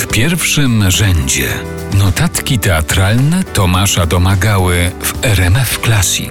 W pierwszym rzędzie notatki teatralne Tomasza Domagały w RMF Classic.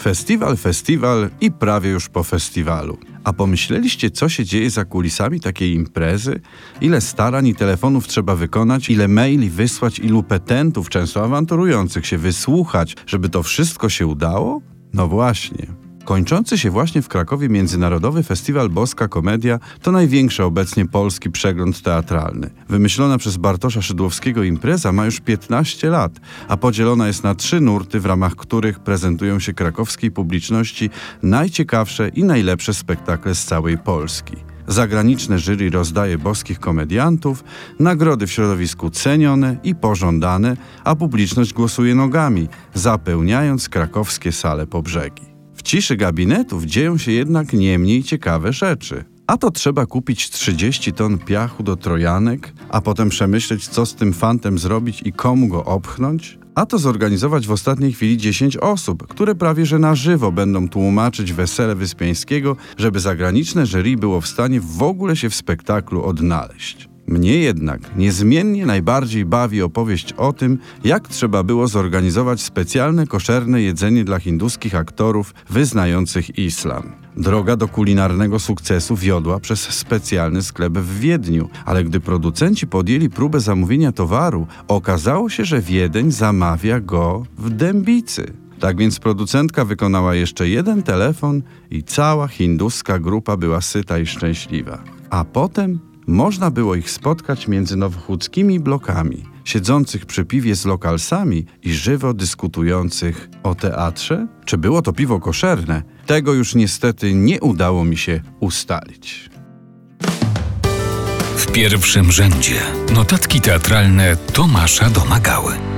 Festiwal, festiwal i prawie już po festiwalu. A pomyśleliście, co się dzieje za kulisami takiej imprezy? Ile starań i telefonów trzeba wykonać, ile maili wysłać, ilu petentów, często awanturujących się, wysłuchać, żeby to wszystko się udało? No właśnie. Kończący się właśnie w Krakowie Międzynarodowy Festiwal Boska Komedia to największy obecnie polski przegląd teatralny. Wymyślona przez Bartosza Szydłowskiego impreza ma już 15 lat, a podzielona jest na trzy nurty, w ramach których prezentują się krakowskiej publiczności najciekawsze i najlepsze spektakle z całej Polski. Zagraniczne jury rozdaje boskich komediantów, nagrody w środowisku cenione i pożądane, a publiczność głosuje nogami, zapełniając krakowskie sale po brzegi ciszy gabinetów dzieją się jednak nie mniej ciekawe rzeczy. A to trzeba kupić 30 ton piachu do trojanek, a potem przemyśleć, co z tym fantem zrobić i komu go opchnąć? A to zorganizować w ostatniej chwili 10 osób, które prawie że na żywo będą tłumaczyć wesele Wyspiańskiego, żeby zagraniczne jury było w stanie w ogóle się w spektaklu odnaleźć. Mnie jednak niezmiennie najbardziej bawi opowieść o tym, jak trzeba było zorganizować specjalne koszerne jedzenie dla hinduskich aktorów wyznających islam. Droga do kulinarnego sukcesu wiodła przez specjalny sklep w Wiedniu, ale gdy producenci podjęli próbę zamówienia towaru, okazało się, że Wiedeń zamawia go w Dębicy. Tak więc producentka wykonała jeszcze jeden telefon i cała hinduska grupa była syta i szczęśliwa. A potem można było ich spotkać między nowochódzkimi blokami, siedzących przy piwie z lokalsami i żywo dyskutujących o teatrze? Czy było to piwo koszerne? Tego już niestety nie udało mi się ustalić. W pierwszym rzędzie notatki teatralne Tomasza Domagały.